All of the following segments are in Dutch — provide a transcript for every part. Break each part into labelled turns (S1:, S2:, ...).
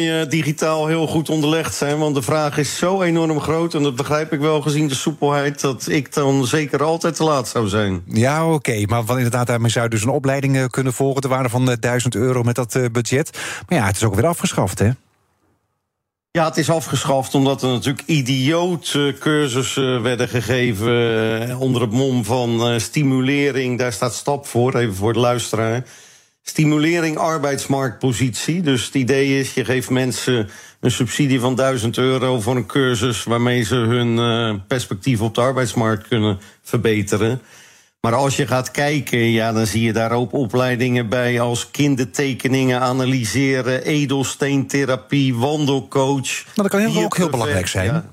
S1: je digitaal heel goed onderlegd zijn. Want de vraag is zo enorm groot. En dat begrijp ik wel gezien de soepelheid. dat ik dan zeker altijd te laat zou zijn.
S2: Ja, oké. Maar van inderdaad, daarmee zou dus een opleiding eh, kunnen volgen. De waarde van 1000 euro met dat eh, budget. Maar ja, het is ook weer afgeschaft, hè?
S1: Ja, het is afgeschaft omdat er natuurlijk idioot cursussen werden gegeven. eh, onder het mom van eh, stimulering. Daar staat stap voor, even voor de luisteraar. Stimulering arbeidsmarktpositie. Dus het idee is, je geeft mensen een subsidie van 1000 euro voor een cursus waarmee ze hun eh, perspectief op de arbeidsmarkt kunnen verbeteren. Maar als je gaat kijken, ja, dan zie je daar ook opleidingen bij als kindertekeningen analyseren, edelsteentherapie, wandelcoach.
S2: Nou, dat kan heel, ook heel belangrijk zijn.
S1: Ja.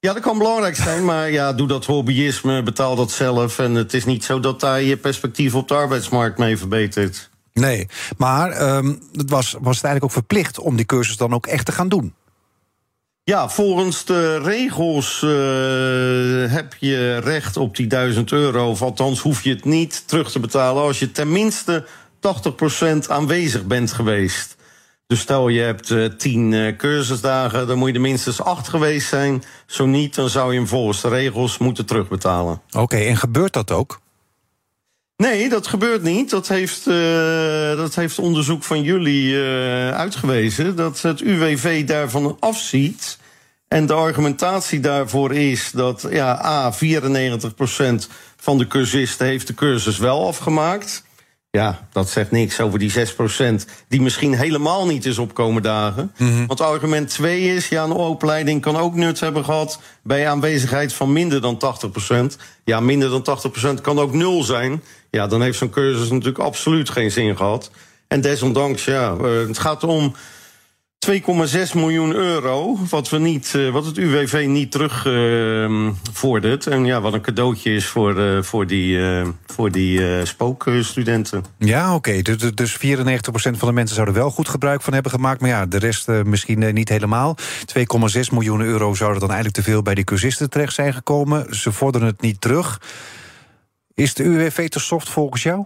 S1: Ja, dat kan belangrijk zijn, maar ja, doe dat hobbyisme, betaal dat zelf. En het is niet zo dat daar je perspectief op de arbeidsmarkt mee verbetert.
S2: Nee, maar um, het was, was het eigenlijk ook verplicht om die cursus dan ook echt te gaan doen?
S1: Ja, volgens de regels uh, heb je recht op die 1000 euro. Of althans hoef je het niet terug te betalen als je tenminste 80% aanwezig bent geweest. Dus stel je hebt uh, 10 uh, cursusdagen, dan moet je er minstens 8 geweest zijn. Zo niet, dan zou je hem volgens de regels moeten terugbetalen.
S2: Oké, okay, en gebeurt dat ook?
S1: Nee, dat gebeurt niet. Dat heeft, uh, dat heeft onderzoek van jullie uitgewezen. Dat het UWV daarvan afziet. En de argumentatie daarvoor is dat ja, A, 94% van de cursisten heeft de cursus wel afgemaakt. Ja, dat zegt niks over die 6% die misschien helemaal niet is opkomen dagen. Mm -hmm. Want argument 2 is, ja, een opleiding kan ook nut hebben gehad bij aanwezigheid van minder dan 80%. Ja, minder dan 80% kan ook nul zijn. Ja, dan heeft zo'n cursus natuurlijk absoluut geen zin gehad. En desondanks, ja, uh, het gaat om 2,6 miljoen euro, wat, we niet, uh, wat het UWV niet terugvordert. Uh, en ja, wat een cadeautje is voor, uh, voor die, voor die spookstudenten.
S2: Ja, oké. Dus, dus 94% van de mensen zouden wel goed gebruik van hebben gemaakt. Maar ja, de rest misschien niet helemaal. 2,6 miljoen euro zouden dan eigenlijk te veel bij die cursisten terecht zijn gekomen. Ze vorderen het niet terug. Is de UWV te soft volgens jou?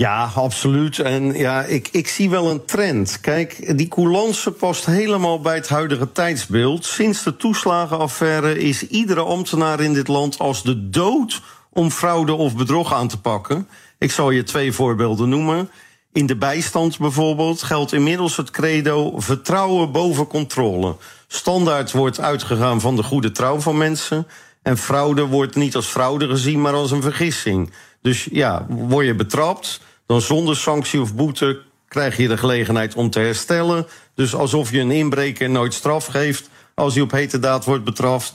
S1: Ja, absoluut. En ja, ik, ik zie wel een trend. Kijk, die coulance past helemaal bij het huidige tijdsbeeld. Sinds de toeslagenaffaire is iedere ambtenaar in dit land als de dood om fraude of bedrog aan te pakken. Ik zal je twee voorbeelden noemen. In de bijstand bijvoorbeeld geldt inmiddels het credo vertrouwen boven controle. Standaard wordt uitgegaan van de goede trouw van mensen. En fraude wordt niet als fraude gezien, maar als een vergissing. Dus ja, word je betrapt, dan zonder sanctie of boete krijg je de gelegenheid om te herstellen. Dus alsof je een inbreker nooit straf geeft als hij op hete daad wordt betrapt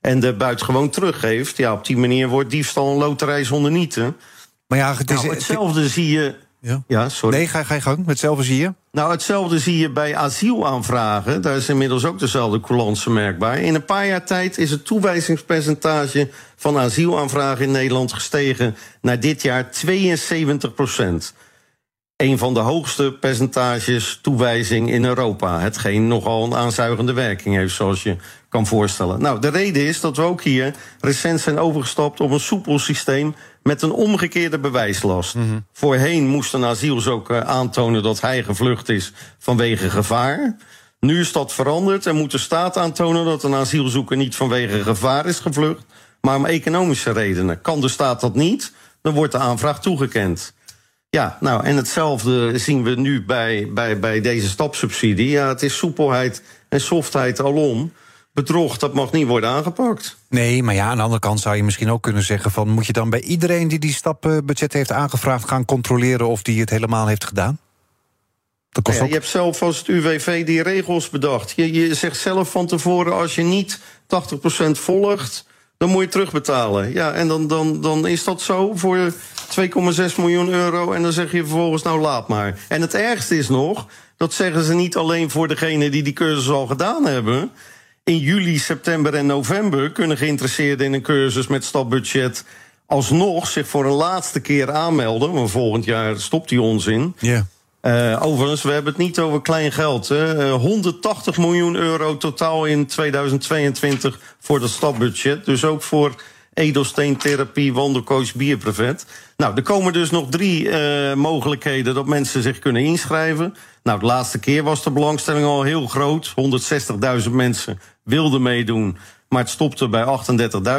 S1: en de buit gewoon teruggeeft. Ja, op die manier wordt diefstal een loterij zonder nieten.
S2: Maar ja, het is,
S1: nou, hetzelfde zie je.
S2: Ja. ja, sorry. Nee, ga, ga je gang. Hetzelfde zie je?
S1: Nou, hetzelfde zie je bij asielaanvragen. Daar is inmiddels ook dezelfde coulance merkbaar. In een paar jaar tijd is het toewijzingspercentage van asielaanvragen in Nederland gestegen naar dit jaar 72 procent. Een van de hoogste percentages toewijzing in Europa. Hetgeen nogal een aanzuigende werking heeft, zoals je kan voorstellen. Nou, de reden is dat we ook hier recent zijn overgestapt op een soepel systeem met een omgekeerde bewijslast. Mm -hmm. Voorheen moest een asielzoeker aantonen dat hij gevlucht is vanwege gevaar. Nu is dat veranderd en moet de staat aantonen dat een asielzoeker niet vanwege gevaar is gevlucht, maar om economische redenen. Kan de staat dat niet, dan wordt de aanvraag toegekend. Ja, nou, en hetzelfde zien we nu bij, bij, bij deze stapsubsidie. Ja, het is soepelheid en softheid alom. Bedrog, dat mag niet worden aangepakt.
S2: Nee, maar ja, aan de andere kant zou je misschien ook kunnen zeggen... van moet je dan bij iedereen die die stapbudget heeft aangevraagd... gaan controleren of die het helemaal heeft gedaan?
S1: Dat kost ja, ook... Je hebt zelf als het UWV die regels bedacht. Je, je zegt zelf van tevoren, als je niet 80% volgt... dan moet je terugbetalen. Ja, en dan, dan, dan is dat zo voor 2,6 miljoen euro... en dan zeg je vervolgens, nou laat maar. En het ergste is nog, dat zeggen ze niet alleen voor degene... die die cursus al gedaan hebben in juli, september en november kunnen geïnteresseerden in een cursus met stapbudget alsnog zich voor een laatste keer aanmelden. Want volgend jaar stopt die onzin.
S2: Ja.
S1: Uh, overigens, we hebben het niet over klein geld. Hè. 180 miljoen euro totaal in 2022 voor dat stapbudget. Dus ook voor edelsteentherapie, wandelcoach, bierprevet. Nou, er komen dus nog drie uh, mogelijkheden dat mensen zich kunnen inschrijven. Nou, de laatste keer was de belangstelling al heel groot. 160.000 mensen wilden meedoen, maar het stopte bij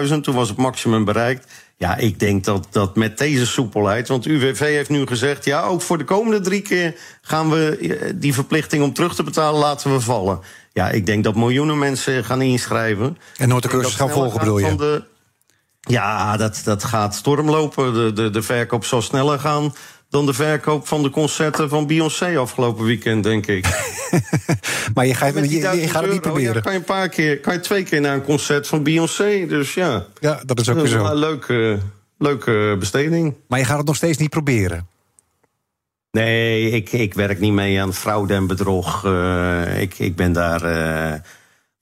S1: 38.000. Toen was het maximum bereikt. Ja, ik denk dat, dat met deze soepelheid. Want UWV heeft nu gezegd. Ja, ook voor de komende drie keer gaan we eh, die verplichting om terug te betalen laten we vallen. Ja, ik denk dat miljoenen mensen gaan inschrijven.
S2: En nooit de cursus gaan volgen, bedoel je?
S1: Ja, dat, dat gaat stormlopen. De, de, de verkoop zal sneller gaan dan de verkoop van de concerten van Beyoncé afgelopen weekend, denk ik.
S2: maar je gaat, je, je gaat het niet proberen. Ja,
S1: kan je een paar keer, kan je twee keer naar een concert van Beyoncé. Dus ja.
S2: Ja, dat is ook weer zo.
S1: Een leuke, leuke besteding.
S2: Maar je gaat het nog steeds niet proberen.
S1: Nee, ik, ik werk niet mee aan fraude en bedrog. Uh, ik, ik ben daar uh,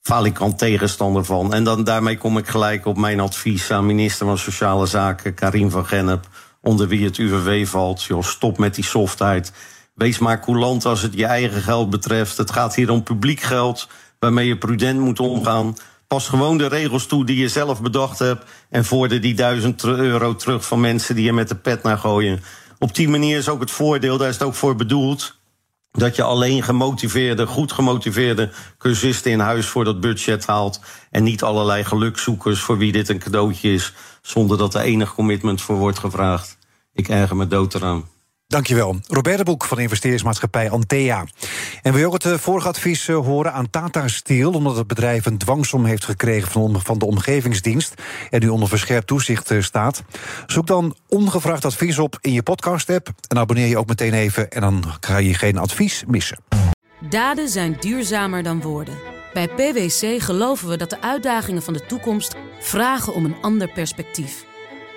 S1: falikant tegenstander van. En dan, daarmee kom ik gelijk op mijn advies aan minister van Sociale Zaken, Karim van Gennep onder wie het UWV valt. Joh, stop met die softheid. Wees maar coulant als het je eigen geld betreft. Het gaat hier om publiek geld waarmee je prudent moet omgaan. Pas gewoon de regels toe die je zelf bedacht hebt. En voerde die duizend euro terug van mensen die je met de pet naar gooien. Op die manier is ook het voordeel, daar is het ook voor bedoeld. Dat je alleen gemotiveerde, goed gemotiveerde cursisten in huis voor dat budget haalt. En niet allerlei gelukzoekers voor wie dit een cadeautje is. Zonder dat er enig commitment voor wordt gevraagd. Ik erger me dood eraan.
S2: Dankjewel. Robert de Boek van de investeringsmaatschappij Antea. En wil je ook het eh, vorige advies eh, horen aan Tata Steel... omdat het bedrijf een dwangsom heeft gekregen van de omgevingsdienst... en nu onder verscherpt toezicht eh, staat? Zoek dan ongevraagd advies op in je podcast-app... en abonneer je ook meteen even en dan ga je geen advies missen.
S3: Daden zijn duurzamer dan woorden. Bij PwC geloven we dat de uitdagingen van de toekomst... vragen om een ander perspectief.